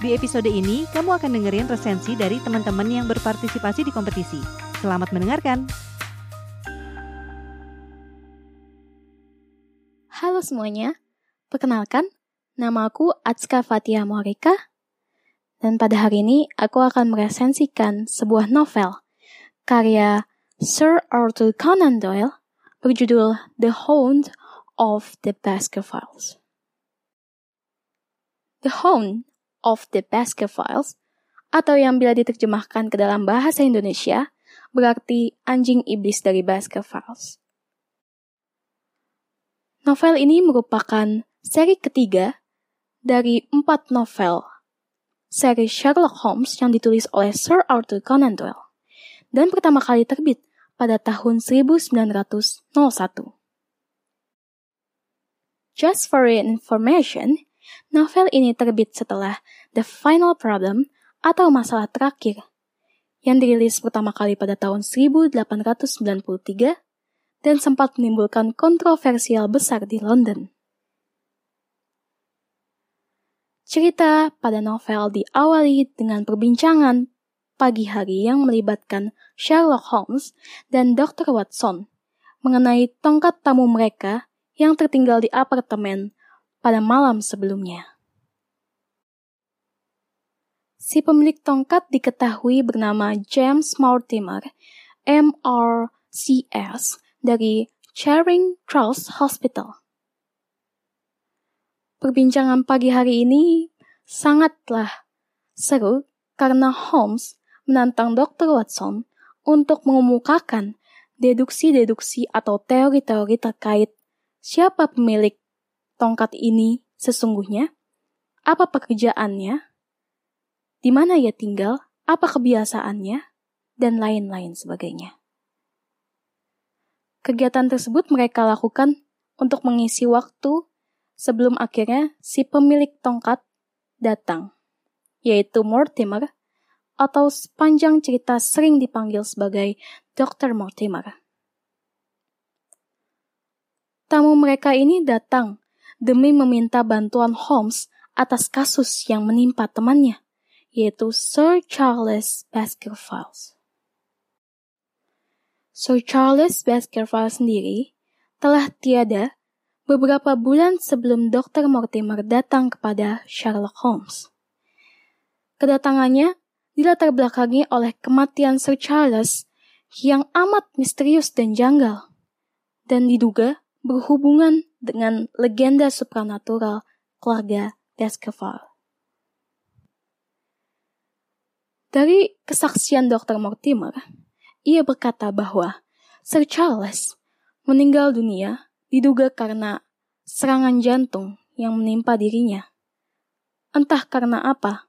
Di episode ini, kamu akan dengerin resensi dari teman-teman yang berpartisipasi di kompetisi. Selamat mendengarkan! Halo semuanya, perkenalkan, nama aku Atska Fatia Morika, dan pada hari ini aku akan meresensikan sebuah novel karya Sir Arthur Conan Doyle berjudul The Hound of the Baskervilles. The Hound of the Baskervilles, atau yang bila diterjemahkan ke dalam bahasa Indonesia, berarti anjing iblis dari Baskervilles. Novel ini merupakan seri ketiga dari empat novel seri Sherlock Holmes yang ditulis oleh Sir Arthur Conan Doyle dan pertama kali terbit pada tahun 1901. Just for information, Novel ini terbit setelah The Final Problem atau Masalah Terakhir yang dirilis pertama kali pada tahun 1893 dan sempat menimbulkan kontroversial besar di London. Cerita pada novel diawali dengan perbincangan pagi hari yang melibatkan Sherlock Holmes dan Dr. Watson mengenai tongkat tamu mereka yang tertinggal di apartemen pada malam sebelumnya. Si pemilik tongkat diketahui bernama James Mortimer, MRCS, dari Charing Cross Hospital. Perbincangan pagi hari ini sangatlah seru karena Holmes menantang Dr. Watson untuk mengemukakan deduksi-deduksi atau teori-teori terkait siapa pemilik tongkat ini sesungguhnya? Apa pekerjaannya? Di mana ia tinggal? Apa kebiasaannya? Dan lain-lain sebagainya. Kegiatan tersebut mereka lakukan untuk mengisi waktu sebelum akhirnya si pemilik tongkat datang, yaitu Mortimer, atau sepanjang cerita sering dipanggil sebagai Dr. Mortimer. Tamu mereka ini datang demi meminta bantuan Holmes atas kasus yang menimpa temannya, yaitu Sir Charles Baskerville. Sir Charles Baskerville sendiri telah tiada beberapa bulan sebelum Dr. Mortimer datang kepada Sherlock Holmes. Kedatangannya dilatar belakangi oleh kematian Sir Charles yang amat misterius dan janggal, dan diduga berhubungan dengan legenda supranatural keluarga Baskerville. Dari kesaksian Dr. Mortimer, ia berkata bahwa Sir Charles meninggal dunia diduga karena serangan jantung yang menimpa dirinya. Entah karena apa.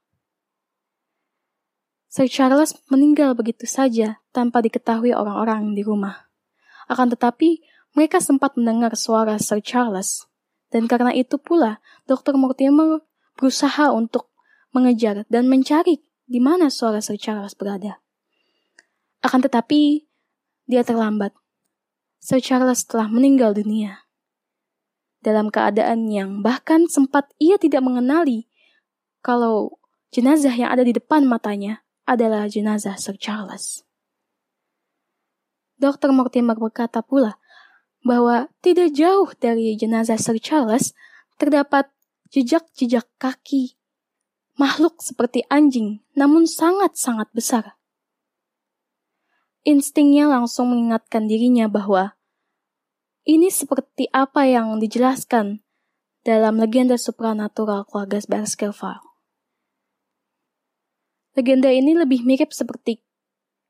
Sir Charles meninggal begitu saja tanpa diketahui orang-orang di rumah. Akan tetapi, mereka sempat mendengar suara Sir Charles, dan karena itu pula Dr. Mortimer berusaha untuk mengejar dan mencari di mana suara Sir Charles berada. Akan tetapi, dia terlambat. Sir Charles telah meninggal dunia. Dalam keadaan yang bahkan sempat ia tidak mengenali kalau jenazah yang ada di depan matanya adalah jenazah Sir Charles. Dr. Mortimer berkata pula bahwa tidak jauh dari jenazah Sir Charles terdapat jejak-jejak kaki makhluk seperti anjing, namun sangat-sangat besar. Instingnya langsung mengingatkan dirinya bahwa ini seperti apa yang dijelaskan dalam legenda supranatural keluarga Baskerville. Legenda ini lebih mirip seperti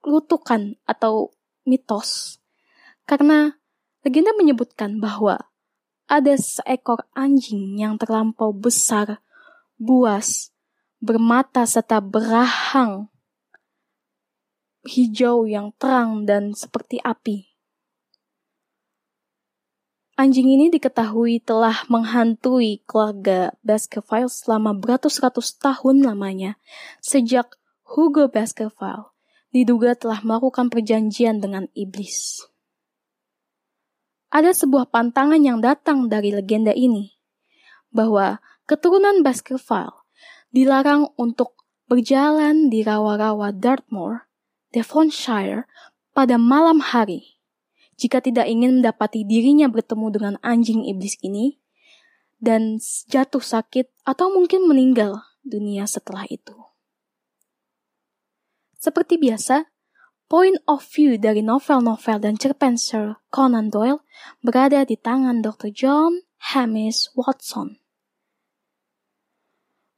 kutukan atau mitos, karena Legenda menyebutkan bahwa ada seekor anjing yang terlampau besar, buas, bermata serta berahang hijau yang terang dan seperti api. Anjing ini diketahui telah menghantui keluarga Baskerville selama beratus-ratus tahun lamanya, sejak Hugo Baskerville diduga telah melakukan perjanjian dengan iblis. Ada sebuah pantangan yang datang dari legenda ini, bahwa keturunan Baskerville dilarang untuk berjalan di rawa-rawa Dartmoor, Devonshire, pada malam hari jika tidak ingin mendapati dirinya bertemu dengan anjing iblis ini dan jatuh sakit atau mungkin meninggal dunia setelah itu. Seperti biasa, point of view dari novel-novel dan cerpen Sir Conan Doyle berada di tangan Dr. John Hamish Watson.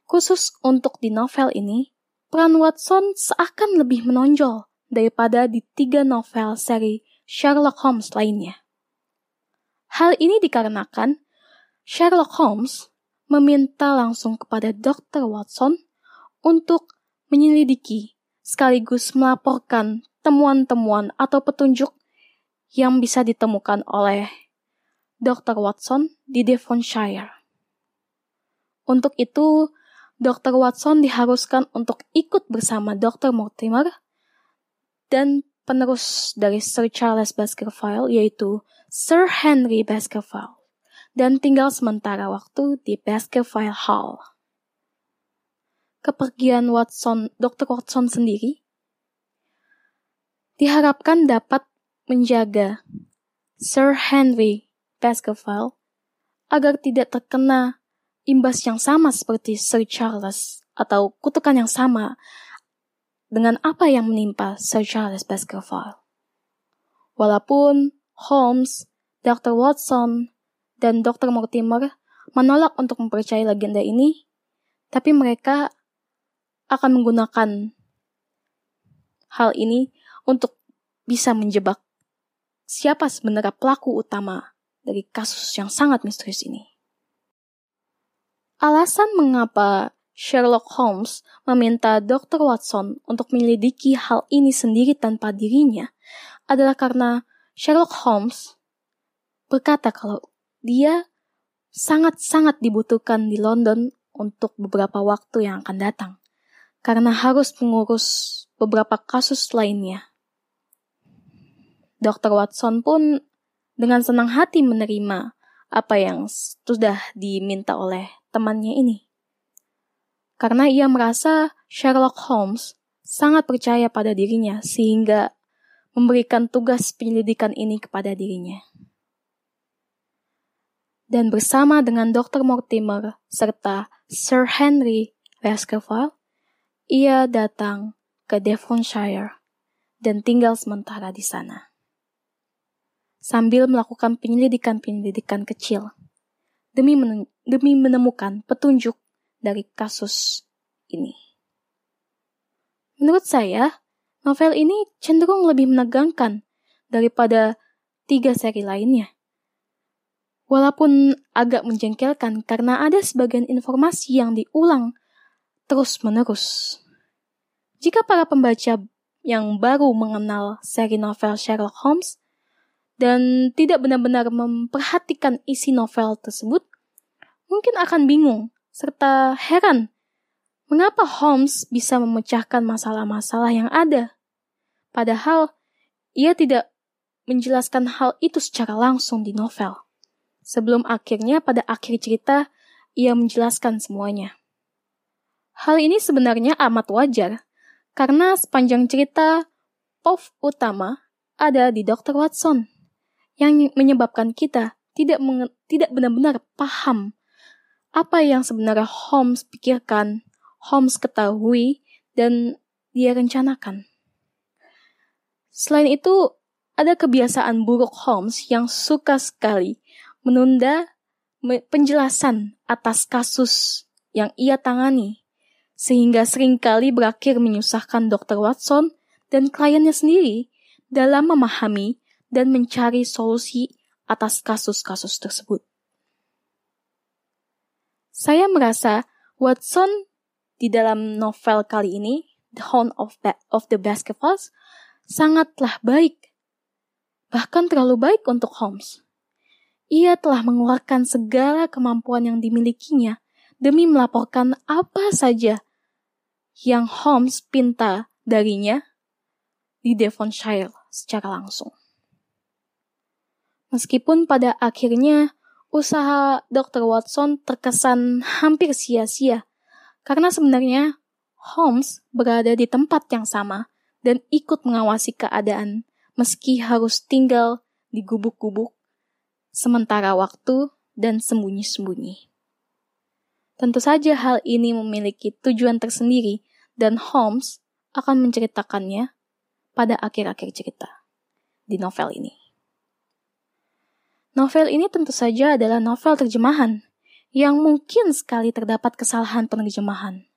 Khusus untuk di novel ini, peran Watson seakan lebih menonjol daripada di tiga novel seri Sherlock Holmes lainnya. Hal ini dikarenakan Sherlock Holmes meminta langsung kepada Dr. Watson untuk menyelidiki sekaligus melaporkan temuan-temuan atau petunjuk yang bisa ditemukan oleh Dr. Watson di Devonshire. Untuk itu, Dr. Watson diharuskan untuk ikut bersama Dr. Mortimer dan penerus dari Sir Charles Baskerville yaitu Sir Henry Baskerville dan tinggal sementara waktu di Baskerville Hall. Kepergian Watson, Dr. Watson sendiri diharapkan dapat menjaga Sir Henry Baskerville agar tidak terkena imbas yang sama seperti Sir Charles atau kutukan yang sama dengan apa yang menimpa Sir Charles Baskerville. Walaupun Holmes, Dr. Watson, dan Dr. Mortimer menolak untuk mempercayai legenda ini, tapi mereka akan menggunakan hal ini untuk bisa menjebak siapa sebenarnya pelaku utama dari kasus yang sangat misterius ini. Alasan mengapa Sherlock Holmes meminta Dr. Watson untuk menyelidiki hal ini sendiri tanpa dirinya adalah karena Sherlock Holmes berkata kalau dia sangat-sangat dibutuhkan di London untuk beberapa waktu yang akan datang karena harus mengurus beberapa kasus lainnya. Dr. Watson pun dengan senang hati menerima apa yang sudah diminta oleh temannya ini karena ia merasa Sherlock Holmes sangat percaya pada dirinya sehingga memberikan tugas penyelidikan ini kepada dirinya. Dan bersama dengan Dr. Mortimer serta Sir Henry Baskerville, ia datang ke Devonshire dan tinggal sementara di sana. Sambil melakukan penyelidikan-penyelidikan kecil demi, demi menemukan petunjuk dari kasus ini. Menurut saya, novel ini cenderung lebih menegangkan daripada tiga seri lainnya. Walaupun agak menjengkelkan karena ada sebagian informasi yang diulang terus-menerus. Jika para pembaca yang baru mengenal seri novel Sherlock Holmes dan tidak benar-benar memperhatikan isi novel tersebut, mungkin akan bingung serta heran mengapa Holmes bisa memecahkan masalah-masalah yang ada. Padahal ia tidak menjelaskan hal itu secara langsung di novel. Sebelum akhirnya pada akhir cerita ia menjelaskan semuanya. Hal ini sebenarnya amat wajar karena sepanjang cerita POV utama ada di Dr. Watson yang menyebabkan kita tidak tidak benar-benar paham apa yang sebenarnya Holmes pikirkan, Holmes ketahui, dan dia rencanakan. Selain itu, ada kebiasaan buruk Holmes yang suka sekali menunda penjelasan atas kasus yang ia tangani, sehingga sering kali berakhir menyusahkan Dr. Watson dan kliennya sendiri dalam memahami dan mencari solusi atas kasus-kasus tersebut. Saya merasa Watson di dalam novel kali ini The Hound of, ba of the Baskervilles sangatlah baik. Bahkan terlalu baik untuk Holmes. Ia telah mengeluarkan segala kemampuan yang dimilikinya demi melaporkan apa saja yang Holmes pinta darinya di Devonshire secara langsung. Meskipun pada akhirnya usaha Dr. Watson terkesan hampir sia-sia, karena sebenarnya Holmes berada di tempat yang sama dan ikut mengawasi keadaan meski harus tinggal di gubuk-gubuk sementara waktu dan sembunyi-sembunyi. Tentu saja hal ini memiliki tujuan tersendiri dan Holmes akan menceritakannya pada akhir-akhir cerita di novel ini. Novel ini tentu saja adalah novel terjemahan yang mungkin sekali terdapat kesalahan penerjemahan.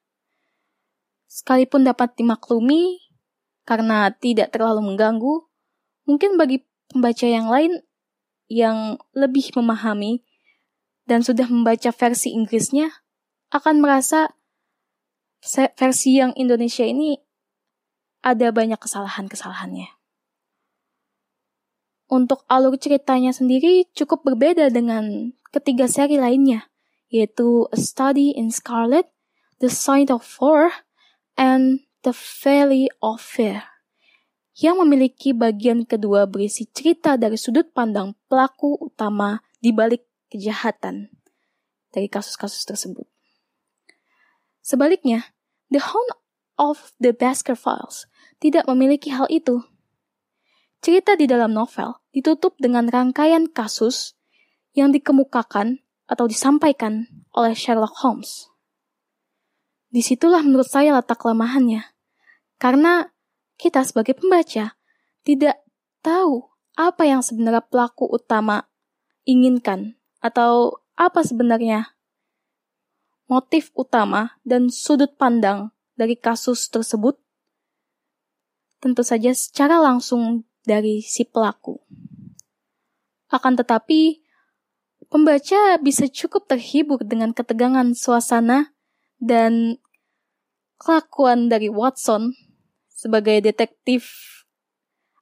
Sekalipun dapat dimaklumi karena tidak terlalu mengganggu, mungkin bagi pembaca yang lain yang lebih memahami dan sudah membaca versi Inggrisnya akan merasa versi yang Indonesia ini ada banyak kesalahan-kesalahannya. Untuk alur ceritanya sendiri cukup berbeda dengan ketiga seri lainnya, yaitu A Study in Scarlet, The Sight of Four, and The Valley of Fear, yang memiliki bagian kedua berisi cerita dari sudut pandang pelaku utama di balik kejahatan dari kasus-kasus tersebut. Sebaliknya, The Hound of the Basker Files tidak memiliki hal itu. Cerita di dalam novel ditutup dengan rangkaian kasus yang dikemukakan atau disampaikan oleh Sherlock Holmes. Di situlah menurut saya letak kelemahannya. Karena kita sebagai pembaca tidak tahu apa yang sebenarnya pelaku utama inginkan atau apa sebenarnya motif utama dan sudut pandang dari kasus tersebut tentu saja secara langsung dari si pelaku. Akan tetapi, pembaca bisa cukup terhibur dengan ketegangan suasana dan kelakuan dari Watson sebagai detektif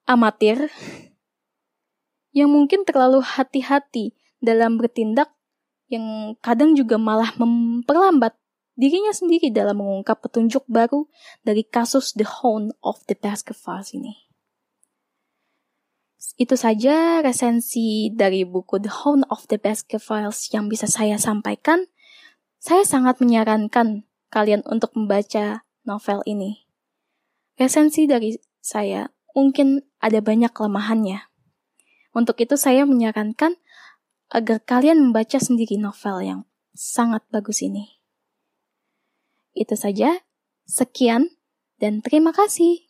amatir yang mungkin terlalu hati-hati dalam bertindak yang kadang juga malah memperlambat dirinya sendiri dalam mengungkap petunjuk baru dari kasus The Hound of the Basket Files ini. Itu saja resensi dari buku The Hound of the Basket Files yang bisa saya sampaikan. Saya sangat menyarankan kalian untuk membaca novel ini. Resensi dari saya mungkin ada banyak kelemahannya. Untuk itu saya menyarankan agar kalian membaca sendiri novel yang sangat bagus ini. Itu saja. Sekian dan terima kasih.